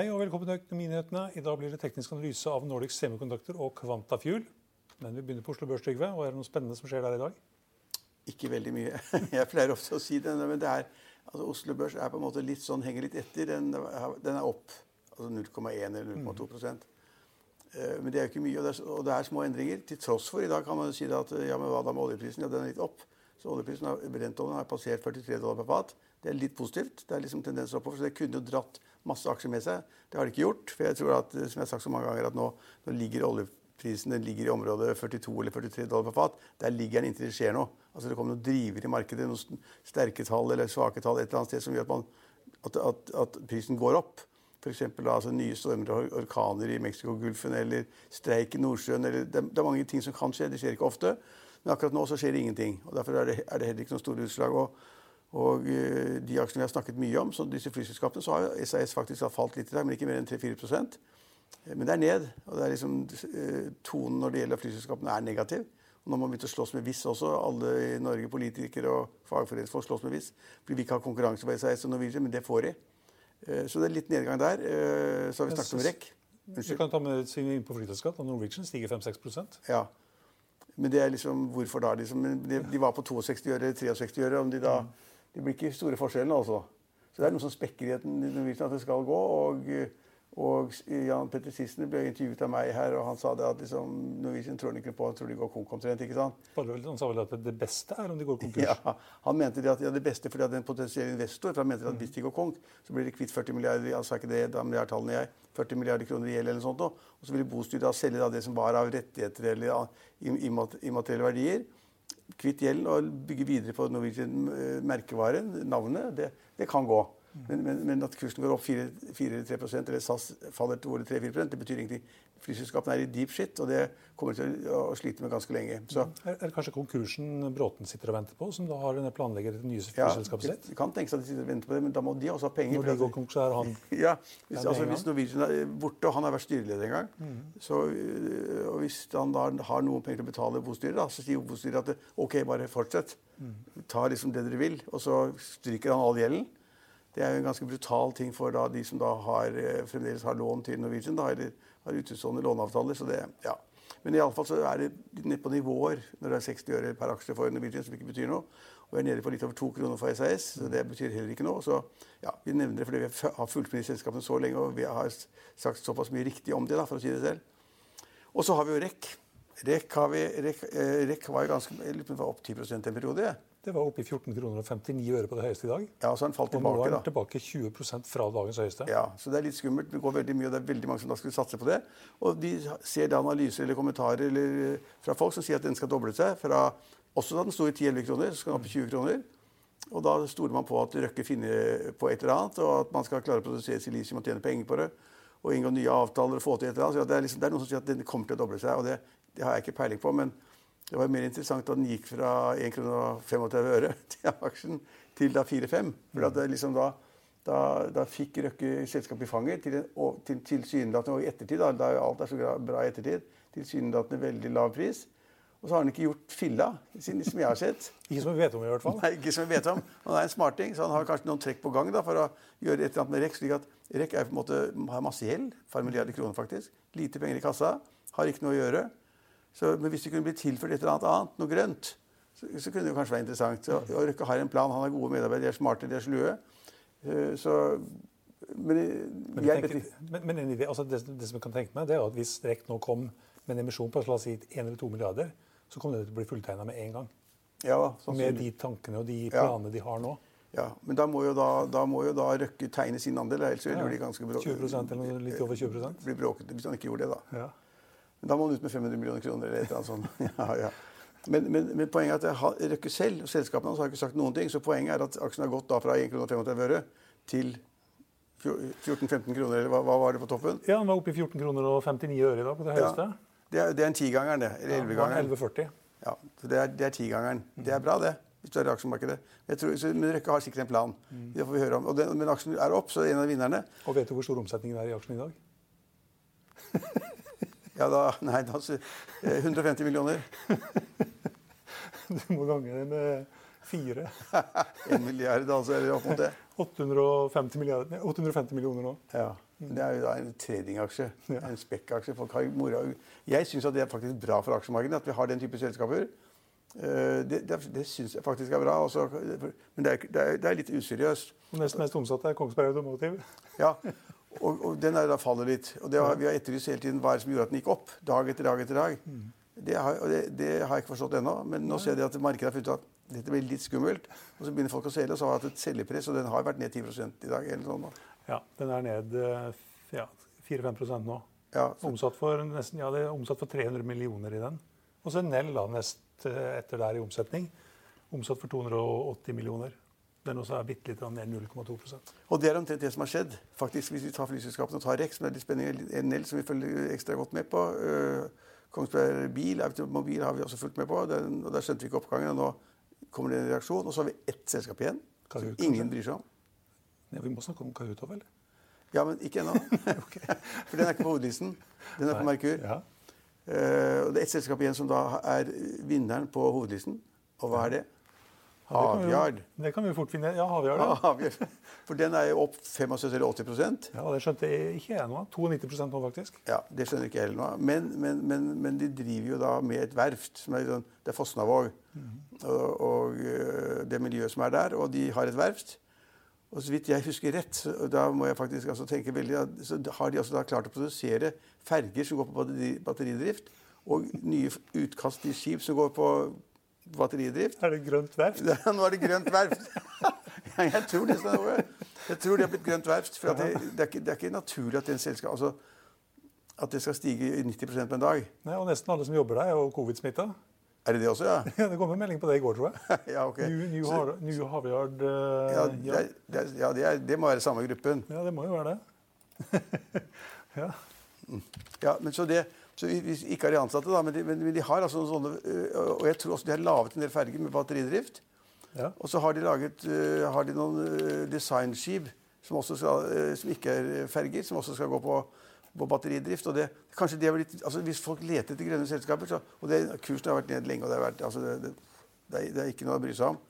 Hei og velkommen til Økonominyhetene. I dag blir det teknisk analyse av Nordic Semikondukter og Kvantafuel. Men vi begynner på Oslo Børs, Trygve. Og er det noe spennende som skjer der i dag? Ikke veldig mye. Jeg pleier ofte å si det, men det er, altså Oslo Børs er på en måte litt sånn, henger litt etter. Den, den er opp. Altså 0,1 eller 0,2 mm. Men det er jo ikke mye, og det er, og det er, små endringer. Til tross for i dag kan man si at ja, men hva da med oljeprisen? Ja, den er litt opp. Så oljeprisen har, Brentoljen har passert 43 dollar per fat. Det er litt positivt. Det er liksom tendenser oppover, så det kunne jo dratt masse aksjer med seg. Det har de ikke gjort. For jeg tror at, som jeg har sagt så mange ganger, at nå, nå ligger oljeprisen ligger i området 42 eller 43 dollar per fat. Der ligger den inntil det skjer noe. Altså Det kommer noen driver i markedet, noen sterke tall eller svake tall et eller annet sted som gjør at, man, at, at, at prisen går opp. F.eks. Altså, nye stormer og orkaner i Mexicogolfen eller streik i Nordsjøen. Eller, det, det, er mange ting som kan skje. Det skjer ikke ofte. Men akkurat nå så skjer det ingenting. og Derfor er det, er det heller ikke noen store utslag. Og, og uh, de aksjene vi har snakket mye om, så disse flyselskapene, så har SAS faktisk falt litt i dag, men ikke mer enn 3-4 eh, Men det er ned. Og det er liksom, uh, tonen når det gjelder flyselskapene, er negativ. Og nå må man begynne å slåss med Wizz også. Alle i Norge, politikere og fagforeningsfolk slåss med Wizz. Vi ikke har konkurranse på SAS og Norwegian, men det får de. Så det er litt nedgang der. Så har vi snakket om REC. Vi kan ta med inn på flyselskap. Norwegian stiger 5-6% Ja. Men det er liksom, hvorfor da? Liksom, de, de var på 62 øre, 63 øre. om de da... Mm det blir ikke store forskjellene, altså. Så det er noe som spekker i at det skal gå. og og Jan Petter Sissener ble intervjuet av meg her, og han sa det at liksom, Norwegian tror ikke på, han tror de går konk omtrent. ikke sant? Han sa vel at det beste er om de går konkurs? Ja, Han mente det at ja, det beste fordi at en potensiell investor for han mente at hvis de går konk, så blir de kvitt 40 milliarder altså ikke det, da tallene jeg, 40 milliarder kroner i gjeld eller sånt, og så vil bostyret selge da det som var av rettigheter eller immaterielle verdier kvitt gjeld og bygge videre på Norwegian-merkevaren, eh, navnet, det, det, kan gå. Men, men, men, at kursen går opp 4-3% eller SAS faller til 3-4 det betyr ingenting. Flyselskapene er i deep shit, og det kommer til å slite med ganske lenge. Så, er, er, det kanskje konkursen Bråten sitter og venter på, som da har denne planlegger det nye flyselskapet sitt? Ja, kan tenkes at de sitter og venter på det, men da må de også ha penger. Når de går konkurs, er han Ja, hvis, altså, hvis Norwegian er borte, og han har vært styreleder en gang, mm. så, øh, og hvis han da har noen penger til å betale bostyret, så sier bostyret at ok, bare fortsett. Mm. Ta liksom det dere vil. Og så stryker han all gjelden. Det er jo en ganske brutal ting for da, de som da har, øh, fremdeles har lån til Norwegian. Da, eller har utestående låneavtaler. så det, ja. Men iallfall så er det nede på nivåer når det er 60 øre per aksje for Norwegian, som ikke betyr noe. Og vi er nede på litt over to kroner for SAS, så det betyr heller ikke noe. Så ja, Vi nevner det fordi vi har fulgt med i selskapene så lenge, og vi har sagt såpass mye riktig om det, for å si det selv. Og så har vi jo REC. REC, har vi, REC, eh, var jo ganske, opp 10 en periode. Det var oppe i 14 kroner og 59 øre på det høyeste i dag. Ja, så den falt tilbake, og nå er den tilbake 20% fra dagens høyeste. Ja, så det er litt skummelt. Det går veldig mye, og det er veldig mange som da skulle satse på det. Og de ser da analyser eller kommentarer eller, eh, fra folk som sier at den skal doble seg. fra Også da den sto i 10-11 kroner, så skal den opp i 20 kroner. Og da stoler man på at Røkke finner på et eller annet, og at man skal klare å produsere silisium og tjene penger på det. Og inngå nye avtaler og få til et eller annet. Så det er, liksom, det er noen som sier at den kommer til å doble seg, og det, det har jeg ikke peiling på. men det var mer interessant da den gikk fra 1,35 kr til aksjen til da 4-5. For det liksom da, da, da, fikk Røkke selskapet i fanget til, til tilsynelatende og i ettertid, da, da alt er så bra i ettertid, tilsynelatende veldig lav pris. Og så har han ikke gjort filla, som jeg har sett. ikke som vi vet om, i hvert fall. Nei, ikke som vi vet om. Han er en smarting, så han har kanskje noen trekk på gang da, for å gjøre et eller annet med REC. slik at REC en har masse gjeld, et par milliarder kroner faktisk. Lite penger i kassa, har ikke noe å gjøre. Så, men hvis det kunne bli tilført et eller annet annet, noe grønt, så, så kunne det kanskje være interessant. Så, og Røkke har en plan, han har gode medarbeidere, de er smarte, de er slue. Uh, så men, men, jeg, tenker, men, men idé, altså det, det, som jeg kan tenke meg, det er at hvis REC nå kom med en emisjon på la oss si 1 eller 2 milliarder, så kommer det til å bli fulltegna med en gang. Ja, med de tankene og de planene ja. de har nå. Ja, Men da må jo da, da, må jo da Røkke tegne sin andel. Ellers ja. blir de ganske 20% eller litt over 20% blir bråkete hvis han ikke gjorde det. da. Men da må han ut med 500 millioner kroner. eller et eller annet sånt. Ja, ja. Men, men, men, poenget er at Røkke selv og selskapene hans har ikke sagt noen ting. Så poenget er at aksjen har gått da fra 1,35 øre til 14-15 kroner. eller hva, hva, var det på toppen? Ja, Den var oppe i 14 kroner og 59 øre i dag på det høyeste. Ja, det, er, det er en tigangeren, det. Eller ellevegangeren. Ja, Ja, så det er, det er tigangeren. Mm. Det er bra, det. Hvis du er i aksjemarkedet. Jeg tror, så, men Røkke har sikkert en plan. Mm. Det får vi høre om. Og den, men aksjen er opp, så er en av vinnerne. Og vet du hvor stor omsetningen er i aksjen i dag? Ja, da Nei, da 150 millioner. du må gange det med fire. en milliard, altså. Eller opp mot det. 850, 850 millioner nå. Ja. Det er jo da en tradingaksje. Ja. En spekkaksje. Folk har moro. Jeg syns det er faktisk bra for aksjemarkedet at vi har den type selskaper. Eh, det, det, det syns jeg faktisk er bra. Også, men det er, det er, det er litt useriøst. Nest mest omsatte er Kongsberg Automotive. Ja, og, og den er da faller litt. Og har, Vi har etterlyst hele tiden hva er det som gjorde at den gikk opp dag etter dag. etter dag. Mm. Det, har, det, har, jeg ikke forstått ennå. Men nå ser jeg at markedet har funnet ut at dette blir litt skummelt. Og så begynner folk å selge, og så har vi hatt et selgepress, og den har vært ned 10 i dag. eller sånn. Ja, den er ned eh, ja, 4-5 nå. Ja, omsatt, for nesten, ja, det er omsatt for 300 millioner i den. Og så Nell da, nest eh, etter der i omsetning. Omsatt for 280 millioner. Den også er bitte litt ned 0,2% Og Det er omtrent det som har skjedd. Faktisk, Hvis vi tar flyselskapene og tar REC, som er litt spennende, NL, som vi følger ekstra godt med på. Øh, Kongsberg Bil, Automobil har vi også fulgt med på. Den, og Der skjønte vi ikke oppgangen. og Nå kommer det en reaksjon. Og så har vi ett selskap igjen som ingen bryr seg om. Ja, vi må snakke om Kahoot òg, vel? Ja, men ikke ennå. okay. For den er ikke på hovedlisten. Den er Nei. på Merkur. Ja. Uh, og det er ett selskap igjen som da er vinneren på hovedlisten. Og hva er det? Havyard. Det kan vi fort finne. Ja, havjard. Ja. For den er jo opp 75 eller 80% Ja, Det skjønte jeg ikke jeg nå. 92% nå, faktisk. Ja, Det skjønner ikke jeg heller nå. Men, men, men, men, de driver jo da med et verft. som er, sånn, Det er Fosnavåg. Mm. Og, og, eh, det miljøet som er der. Og de har et verft. Og så vidt jeg husker rett, da må jeg faktisk altså tenke veldig, så har de altså da klart å produsere ferger som går på batteridrift, og nye utkast til skip som går på batteridrift. Er det grønt verft? Nå er det grønt verft. ja, jeg tror det. Jeg tror det har blitt grønt verft. For det, det, er ikke, det, er ikke, naturlig at, selskap, altså, at det skal stige 90 på en dag. Nei, og Nesten alle som jobber der, er jo covid-smitta. Er det det også, ja? ja det kom en melding på det i går, tror jeg. ja, ok. New, New, Så, New Havyard uh, Ja, det, er, ja det, er, det, må være samme gruppen. Ja, det må jo være det. ja. ja, men så det så vi, ikke har de ansatte, da, men de, men de har altså sånne øh, Og jeg tror også de har laget en del ferger med batteridrift. Ja. Og så har de laget har de noen designskip som, skal, som, ikke er ferger, som også skal gå på, på batteridrift. og det, kanskje det blitt, altså Hvis folk leter etter grønne selskaper så, og det, Kursen har vært ned lenge, og det, har vært, altså det, det, er, ikke noe å bry seg om.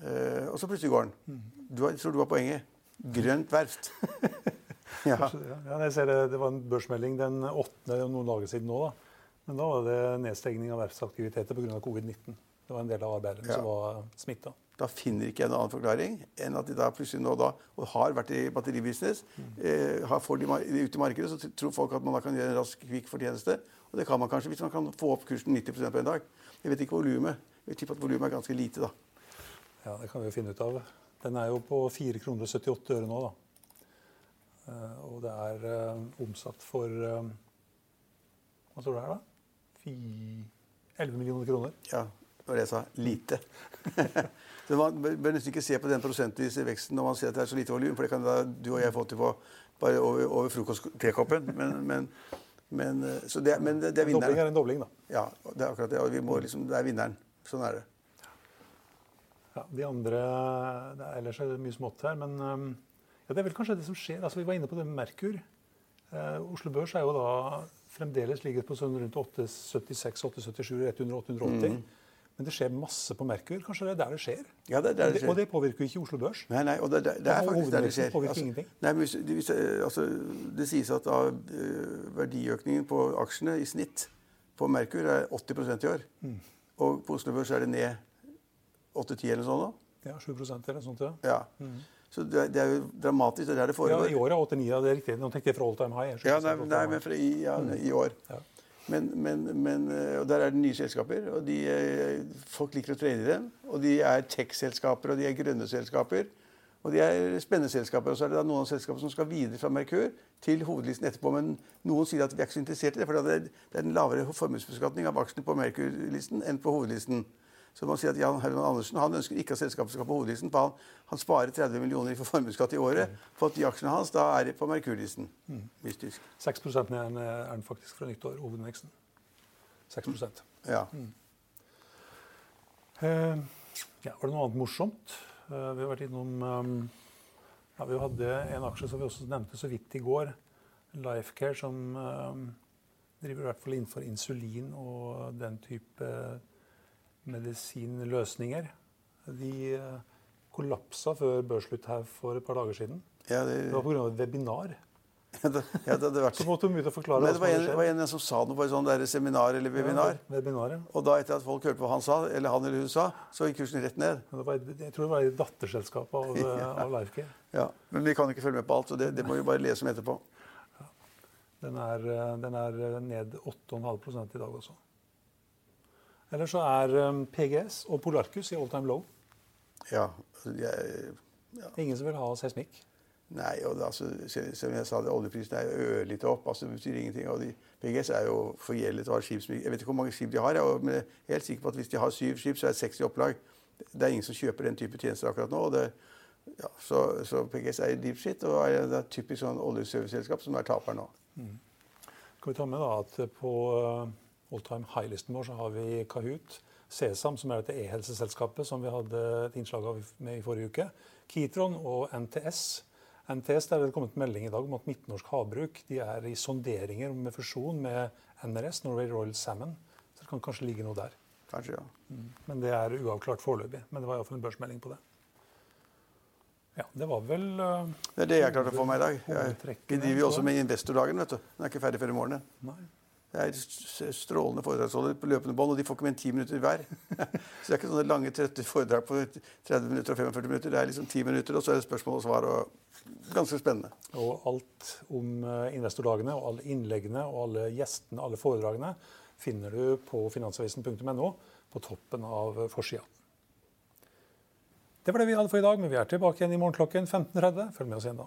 Uh, og så plutselig går den. Mm. Du har, jeg tror du har poenget. Grønt verft. Ja. ja jeg ser det, det var en børsmelding den 8. noen dager siden nå. da. Men da var det nedstengning av verftsaktiviteter pga. covid-19. Det var en del av arbeiderne ja. som var smitta. Da finner ikke jeg en annen forklaring enn at de da plutselig nå da, og har vært i batteribusiness, mm. eh, får de ut i markedet, så tror folk at man da kan gjøre en rask kvikk fortjeneste. Og det kan man kanskje hvis man kan få opp kursen 90 på en dag. Jeg vet ikke volumet. Jeg tipper at volumet er ganske lite, da. Ja, det kan vi jo finne ut av. Den er jo på 4,78 kroner nå, da. Eh, og det er eh, omsatt for eh, Hva tror du det er, da? 11 millioner kroner. Ja, det var det jeg sa. Lite. så Man bør nesten ikke se på den prosentvise veksten når man ser at det er så lite volum, for det kan da du og jeg få til på bare over, over frokosttekoppen. Men, men, men, så det, men det, det er vinneren. En dobling er en dobling, da. Ja, det er akkurat det. Og vi må liksom, det er vinneren. Sånn er det. Ja, de andre, det er, Ellers er det mye smått her, men ja, Det er vel kanskje det som skjer. Altså, vi var inne på det med Merkur. Eh, Oslo Børs er jo da fremdeles ligget på sånn rundt 876-877, rett under 880. Mm. Men det skjer masse på Merkur. Kanskje det er der det skjer? Ja, det er der det skjer. Og det påvirker jo ikke Oslo Børs. Nei, nei, og det, det, det er faktisk der det skjer. Altså, ingenting. Nei, men hvis, hvis, altså, det sies at da, uh, verdiøkningen på aksjene i snitt på Merkur er 80% i år. Mm. Og på Oslo Børs er det ned 8-10 eller noe sånt. Ja, 7% eller sånt. Ja. ja. Mm. Så det, det, er jo dramatisk. Det er der det foregår. Ja, I år er 89, ja, det er riktig. Nå tenkte jeg fra all time high. Ja, nei, nei, men fra i, ja, mm. i år. Ja. Men, men, men, eh, og der er det nye selskaper. og de, eh, Folk liker å trene i dem. Og de er tech-selskaper, og de er grønne selskaper. Og de er spennende selskaper. Og så er det da noen selskaper som skal videre fra Merkur til hovedlisten etterpå. Men noen sier at vi er ikke så interessert i det, for det er en lavere formuesbeskatning av aksjene på Merkur-listen enn på hovedlisten. Så man sier at Jan Herman Andersen han ønsker ikke at selskapet skal på hovedlisten. for han, han, sparer 30 millioner i formuesskatt i året for at de aksjene hans da er på Merkurlisten. Mm. Mystisk. 6 er den, er den faktisk fra nyttår, hovedveksten. 6 Ja. Mm. Uh, ja, Var det noe annet morsomt? Uh, vi har vært innom um, ja, Vi hadde en aksje som vi også nevnte så vidt i går. Lifecare, som um, driver i hvert fall innenfor insulin og den type medisinløsninger. De eh, kollapsa før børsslutt her for et par dager siden. Ja, det... det var pga. et webinar Ja, det, ja, det hadde vært Så måtte hun ut og forklare Nei, det var en, det var en som sa noe på et sånt der seminar eller webinar. Ja, webinaret. Og da etter at folk hørte på hva han sa, eller han eller hun sa, så gikk kursen rett ned. Ja, det var, jeg tror det var i datterselskapet av, ja. av Lifecare. Ja, Men vi kan jo ikke følge med på alt, så det, det må vi bare lese om etterpå. Den er, eh, den er eh, ned 8,5% i dag også. Ellers så er eh, PGS og Polarcus i all time low. Ja, jeg, ja. Ingen som vil ha seismikk. Nei, og altså, som jeg sa, det, oljeprisen er jo ørlite opp. altså Det betyr ingenting. og de, PGS er jo forgjeldet og har skip som Jeg vet ikke hvor mange skip de har, jeg, men jeg er helt sikker på at hvis de har syv skip, så er det 60 opplag. Det er ingen som kjøper den type tjenester akkurat nå. og det, ja, så, så PGS er i deep shit og er det er typisk sånn oljeserviceselskap som er taper nå. Kan vi ta med da at på all time high-listen vår så har vi Kahoot, Sesam, som er dette e-helseselskapet som vi hadde et innslag av med i forrige uke, Kitron og NTS. NTS der er det kommet melding i dag om at Midtnorsk Havbruk de er i sonderinger med fusjon med NRS, Norway Royal Salmon. Så det kan kanskje ligge noe der. Kanskje, ja. Men det er uavklart foreløpig. Men det var iallfall en børsmelding på det. Ja, det var vel uh, Det er det jeg klarte å få meg i dag. Jeg, vi driver jo også med investordagen. vet du. Den er ikke ferdig før i morgen. Nei. Det er strålende foredragsholder på løpende bånd, og de får ikke mer enn 10 minutter hver. Så det er ikke sånne lange, trøtte foredrag på 30 minutter og 45 minutter. Det er liksom 10 minutter, og så er det spørsmål og svar. og Ganske spennende. Og alt om eh, investordagene og alle innleggene og alle gjestene, alle foredragene, finner du på finansavisen.no på toppen av forsida. Det var det vi hadde for i dag, men vi er tilbake igjen i morgen klokken 15.30. Følg med oss igjen da.